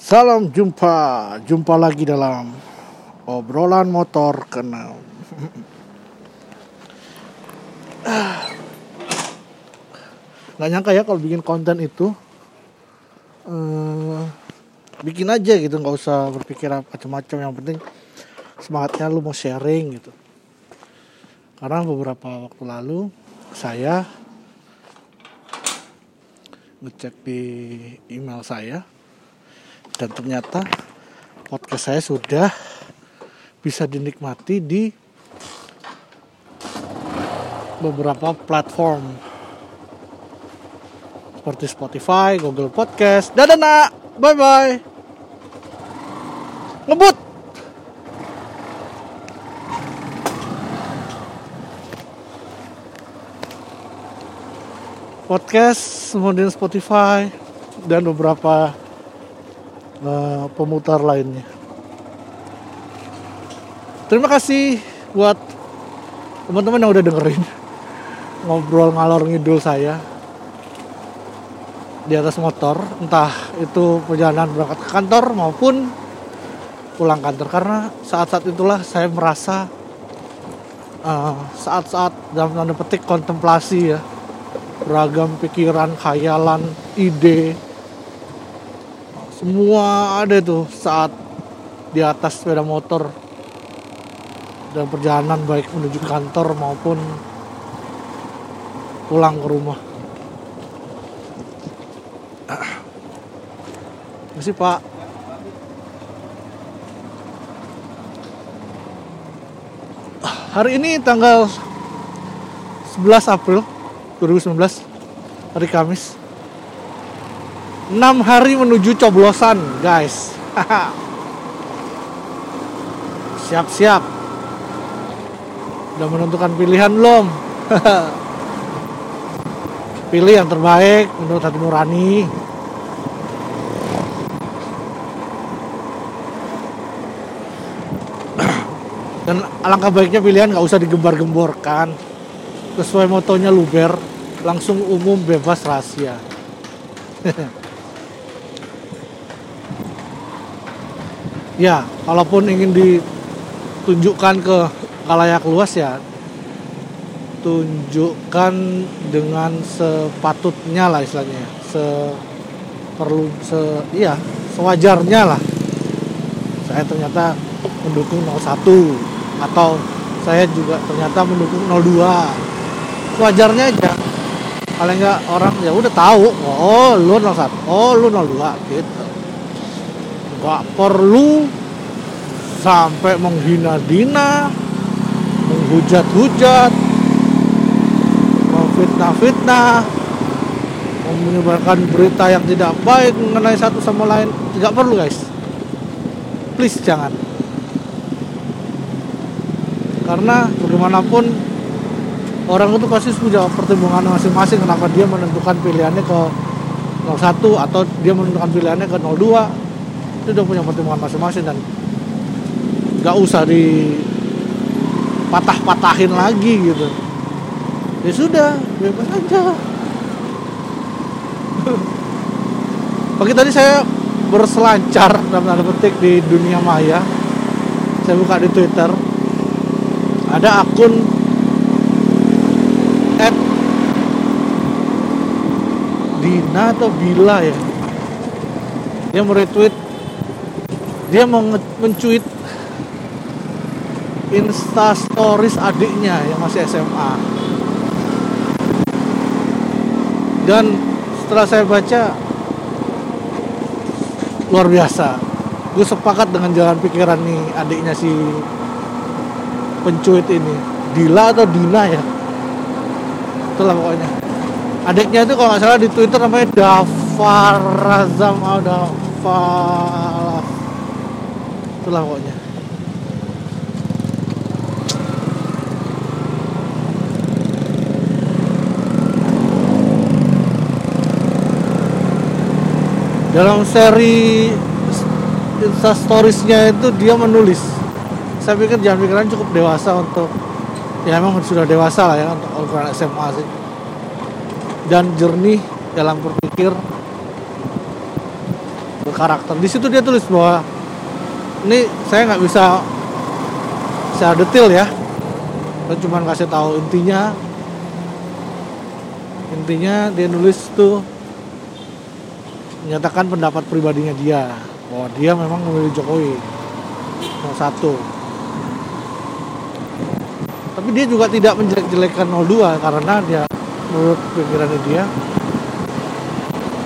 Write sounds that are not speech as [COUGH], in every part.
Salam jumpa, jumpa lagi dalam obrolan motor keenam. Gak nyangka ya kalau bikin konten itu eh, bikin aja gitu, nggak usah berpikir macam-macam. Yang penting semangatnya lu mau sharing gitu. Karena beberapa waktu lalu saya ngecek di email saya dan ternyata podcast saya sudah bisa dinikmati di beberapa platform seperti Spotify, Google Podcast. Dadah nak, bye bye. Ngebut. Podcast, kemudian Spotify dan beberapa uh, pemutar lainnya. Terima kasih buat teman-teman yang udah dengerin [LAUGHS] ngobrol ngalor ngidul saya di atas motor, entah itu perjalanan berangkat ke kantor maupun pulang kantor karena saat-saat itulah saya merasa uh, saat-saat dalam tanda petik kontemplasi ya beragam pikiran, khayalan, ide semua ada tuh saat di atas sepeda motor dan perjalanan baik menuju kantor maupun pulang ke rumah. Masih Pak. Hari ini tanggal 11 April 2019 hari Kamis 6 hari menuju coblosan guys. [LAUGHS] Siap-siap. Udah menentukan pilihan belum? [LAUGHS] Pilih yang terbaik menurut hati nurani. [CLEARS THROAT] Dan alangkah baiknya pilihan nggak usah digembar-gemborkan. Sesuai motonya luber langsung umum bebas rahasia [LAUGHS] ya kalaupun ingin ditunjukkan ke kalayak luas ya tunjukkan dengan sepatutnya lah istilahnya. Se perlu se iya sewajarnya lah. Saya ternyata mendukung 01 atau saya juga ternyata mendukung 02 wajarnya aja. Paling nggak orang ya udah tahu oh lu 01 oh lu 02 gitu nggak perlu sampai menghina-dina menghujat-hujat memfitnah-fitnah menyebarkan berita yang tidak baik mengenai satu sama lain. Tidak perlu guys. Please jangan. Karena bagaimanapun orang itu pasti punya pertimbangan masing-masing kenapa dia menentukan pilihannya ke 01 atau dia menentukan pilihannya ke 02 itu udah punya pertimbangan masing-masing dan gak usah di patah-patahin lagi gitu. Ya sudah bebas aja. [LAUGHS] Pagi tadi saya berselancar dalam tanda petik di dunia maya. Saya buka di twitter. Ada akun at Dina atau Bila ya? Dia meretweet dia mau mencuit insta stories adiknya yang masih SMA dan setelah saya baca luar biasa. Gue sepakat dengan jalan pikiran nih adiknya si pencuit ini. Dila atau Dina ya? Itulah pokoknya. Adiknya itu kalau nggak salah di Twitter namanya Dafar Razam Dafar itulah pokoknya. Dalam seri Insta Storiesnya itu dia menulis. Saya pikir jangan pikiran cukup dewasa untuk ya emang sudah dewasa lah ya untuk ukuran SMA sih. Dan jernih dalam berpikir berkarakter. Di situ dia tulis bahwa ini saya nggak bisa secara detail ya. Saya cuma kasih tahu intinya. Intinya dia nulis tuh menyatakan pendapat pribadinya dia bahwa dia memang memilih Jokowi nomor satu. Tapi dia juga tidak menjelek-jelekan 02 karena dia menurut pikirannya dia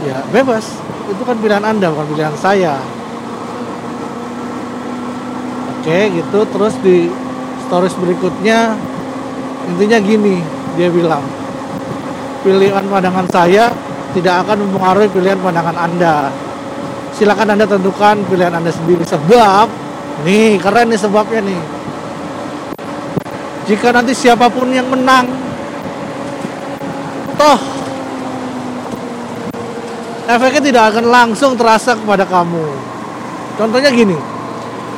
ya bebas. Itu kan pilihan anda bukan pilihan saya oke gitu. Terus di stories berikutnya intinya gini dia bilang pilihan pandangan saya tidak akan mempengaruhi pilihan pandangan anda. Silakan anda tentukan pilihan anda sendiri. Sebab nih keren nih sebabnya nih. Jika nanti siapa pun yang menang toh efeknya tidak akan langsung terasa kepada kamu. Contohnya gini,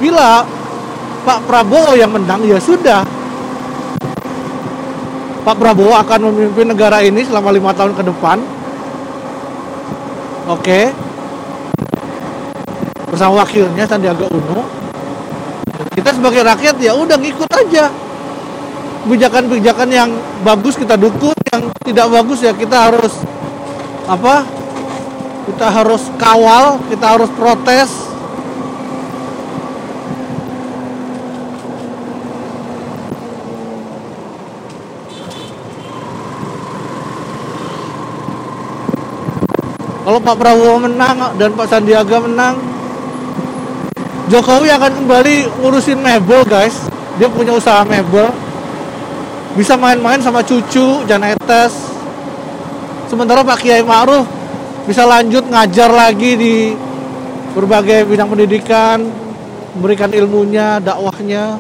bila Pak Prabowo yang menang ya sudah. Pak Prabowo akan memimpin negara ini selama lima tahun ke depan. Oke. Bersama wakilnya Sandiaga Uno. Kita sebagai rakyat ya udah ngikut aja. Kebijakan-kebijakan yang bagus kita dukung, yang tidak bagus ya kita harus apa kita harus kawal kita harus protes kalau Pak Prabowo menang dan Pak Sandiaga menang Jokowi akan kembali ngurusin mebel guys. Dia punya usaha mebel. Bisa main-main sama cucu Jan Etes. Sementara Pak Kiai Ma'ruf bisa lanjut ngajar lagi di berbagai bidang pendidikan memberikan ilmunya dakwahnya.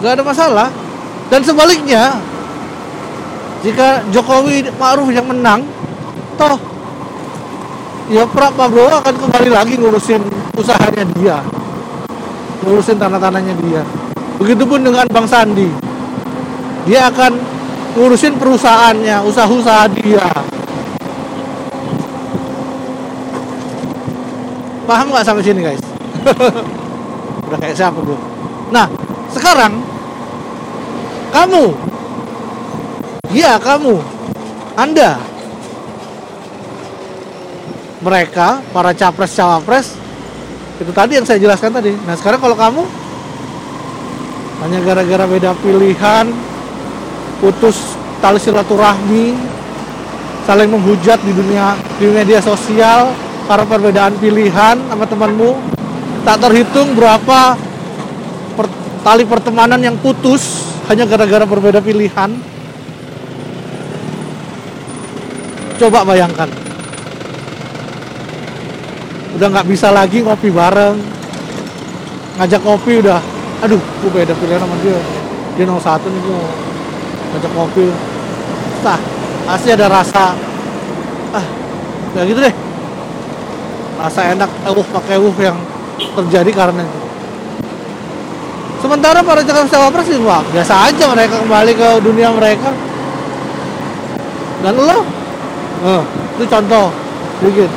Nggak ada masalah. Dan sebaliknya jika Jokowi Ma'ruf yang menang toh ya Pak Prabowo akan kembali lagi ngurusin usahanya dia ngurusin tanah-tanahnya dia begitupun dengan Bang Sandi dia akan ngurusin perusahaannya, usaha-usaha dia. Paham nggak sampai sini guys? [LAUGHS] Udah kayak siapa bro? Nah, sekarang kamu, iya kamu, anda, mereka para capres cawapres itu tadi yang saya jelaskan tadi. Nah sekarang kalau kamu hanya gara-gara beda pilihan putus tali silaturahmi saling menghujat di dunia di media sosial karena perbedaan pilihan sama temanmu tak terhitung berapa per, tali pertemanan yang putus hanya gara-gara berbeda pilihan coba bayangkan. Udah nggak bisa lagi ngopi bareng. Ngajak kopi udah. Aduh gue beda pilihan sama dia. Dia nomor satu nih gue ngajak mobil tah pasti ada rasa ah ya gitu deh. Rasa enak uh pakai uh yang terjadi karena itu. Sementara para calon cawapres sih wah biasa aja mereka kembali ke dunia mereka. Dan lo uh, itu contoh sedikit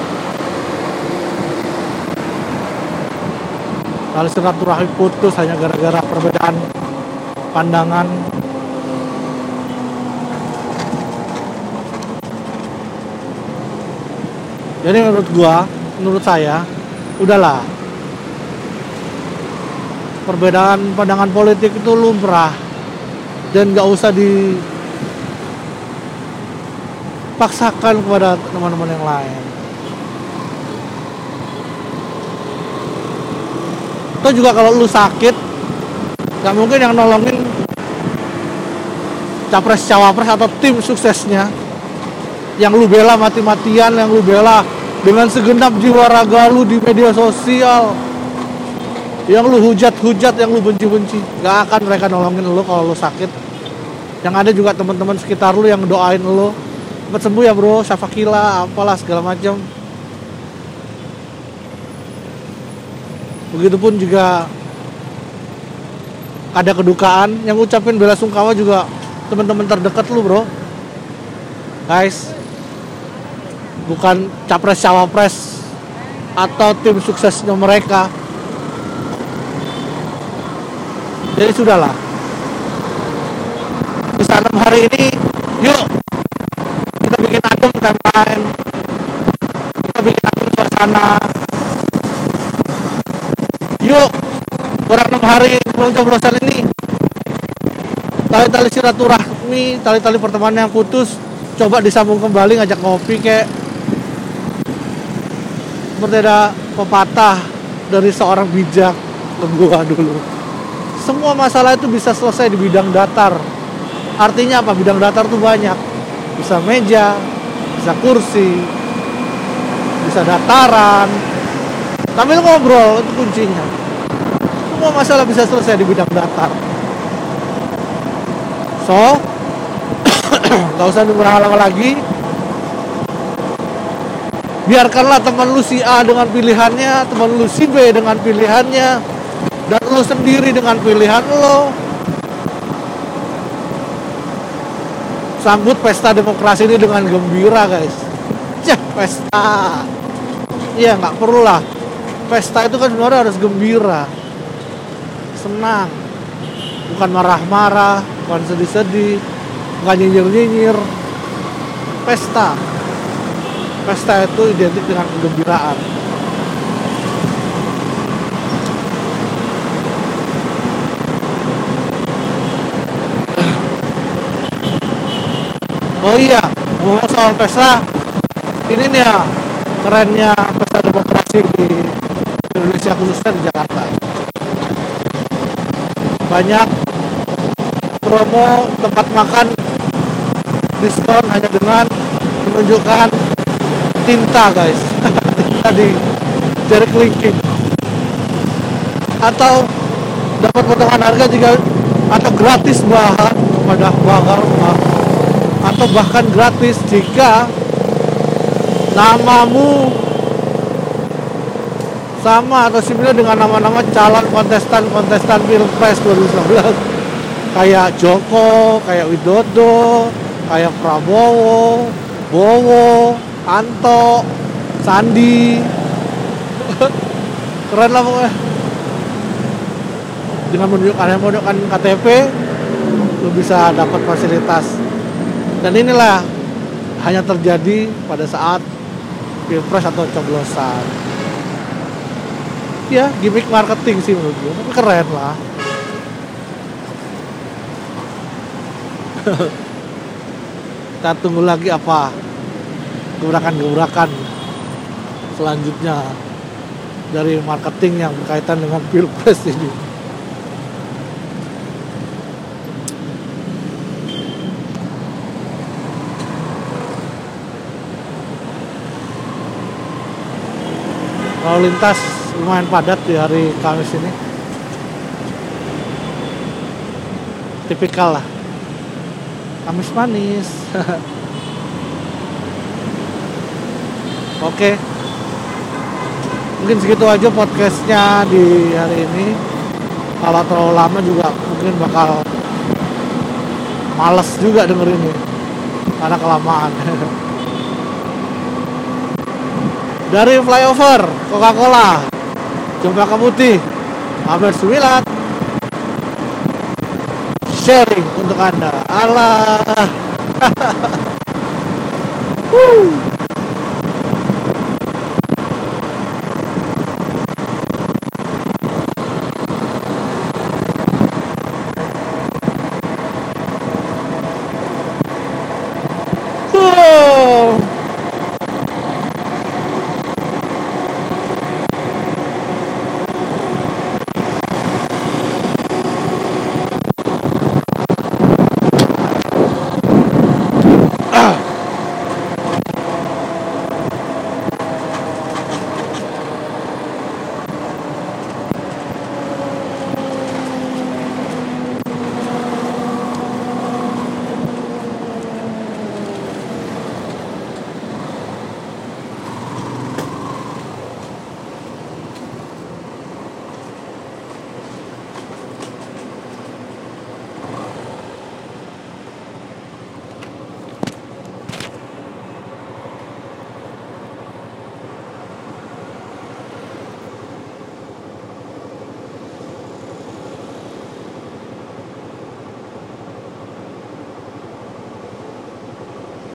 kalau silaturahmi putus hanya gara-gara perbedaan pandangan. Jadi menurut gua menurut saya udahlah. Perbedaan pandangan politik itu lumrah dan gak usah dipaksakan kepada teman-teman yang lain. Atau juga kalau lu sakit gak mungkin yang nolongin capres cawapres atau tim suksesnya. Yang lu bela mati-matian yang lu bela dengan segenap jiwa raga lu di media sosial. Yang lu hujat-hujat yang lu benci-benci. Gak akan mereka nolongin lu kalau lu sakit. Yang ada juga teman-teman sekitar lu yang doain lu cepat sembuh ya bro. Syafakila apalah segala macam. Begitupun juga ada kedukaan yang ucapin bela sungkawa juga teman-teman terdekat lu bro. Guys bukan capres cawapres atau tim suksesnya mereka. Jadi sudahlah. Bisa enam hari ini yuk campaign kita bikin adem suasana. Yuk kurang enam hari sebelum coblosan ini. Tali-tali silaturahmi tali-tali pertemanan yang putus. Coba disambung kembali ngajak ngopi kayak seperti ada pepatah dari seorang bijak ke gua dulu. Semua masalah itu bisa selesai di bidang datar. Artinya apa? Bidang datar tuh banyak. Bisa meja bisa kursi bisa dataran. Sambil ngobrol itu kuncinya. Semua masalah bisa selesai di bidang datar. So [COUGHS] nggak usah berulang lagi. Biarkanlah teman lu si A dengan pilihannya teman lu si B dengan pilihannya dan lu sendiri dengan pilihan lo sambut pesta demokrasi ini dengan gembira guys. Ya pesta. Iya nggak perlu lah. Pesta itu kan sebenarnya harus gembira. Senang. Bukan marah-marah bukan sedih-sedih bukan nyinyir-nyinyir. Pesta. Pesta itu identik dengan kegembiraan oh iya ngomong soal pesta ini nih ya kerennya pesta demokrasi di Indonesia khususnya di Jakarta. Banyak promo tempat makan diskon hanya dengan menunjukkan tinta guys. [LAUGHS] Tinta di jari kelingking. Atau dapat potongan harga jika atau gratis bahan pada bakar atau bahkan gratis jika namamu sama atau similar dengan nama-nama calon kontestan-kontestan Pilpres 2019 kayak Joko, kayak Widodo, kayak Prabowo, Bowo, Anto, Sandi. [LAUGHS] Keren lah pokoknya. Dengan menunjukkan menunjukkan KTP lu bisa dapat fasilitas dan inilah hanya terjadi pada saat pilpres atau coblosan. Ya gimmick marketing sih menurut gue tapi keren lah. [LAUGHS] Kita tunggu lagi apa gebrakan-gebrakan selanjutnya dari marketing yang berkaitan dengan [LAUGHS] pilpres ini lalu lintas lumayan padat di hari Kamis ini. Tipikal lah. Kamis manis. [LAUGHS] Oke. Mungkin segitu aja podcastnya di hari ini. Kalau terlalu lama juga mungkin bakal males juga dengerin ini. Karena kelamaan [LAUGHS] dari flyover Coca-Cola Cempaka Putih Hampir Sumilat sharing untuk anda. Allah [LAUGHS]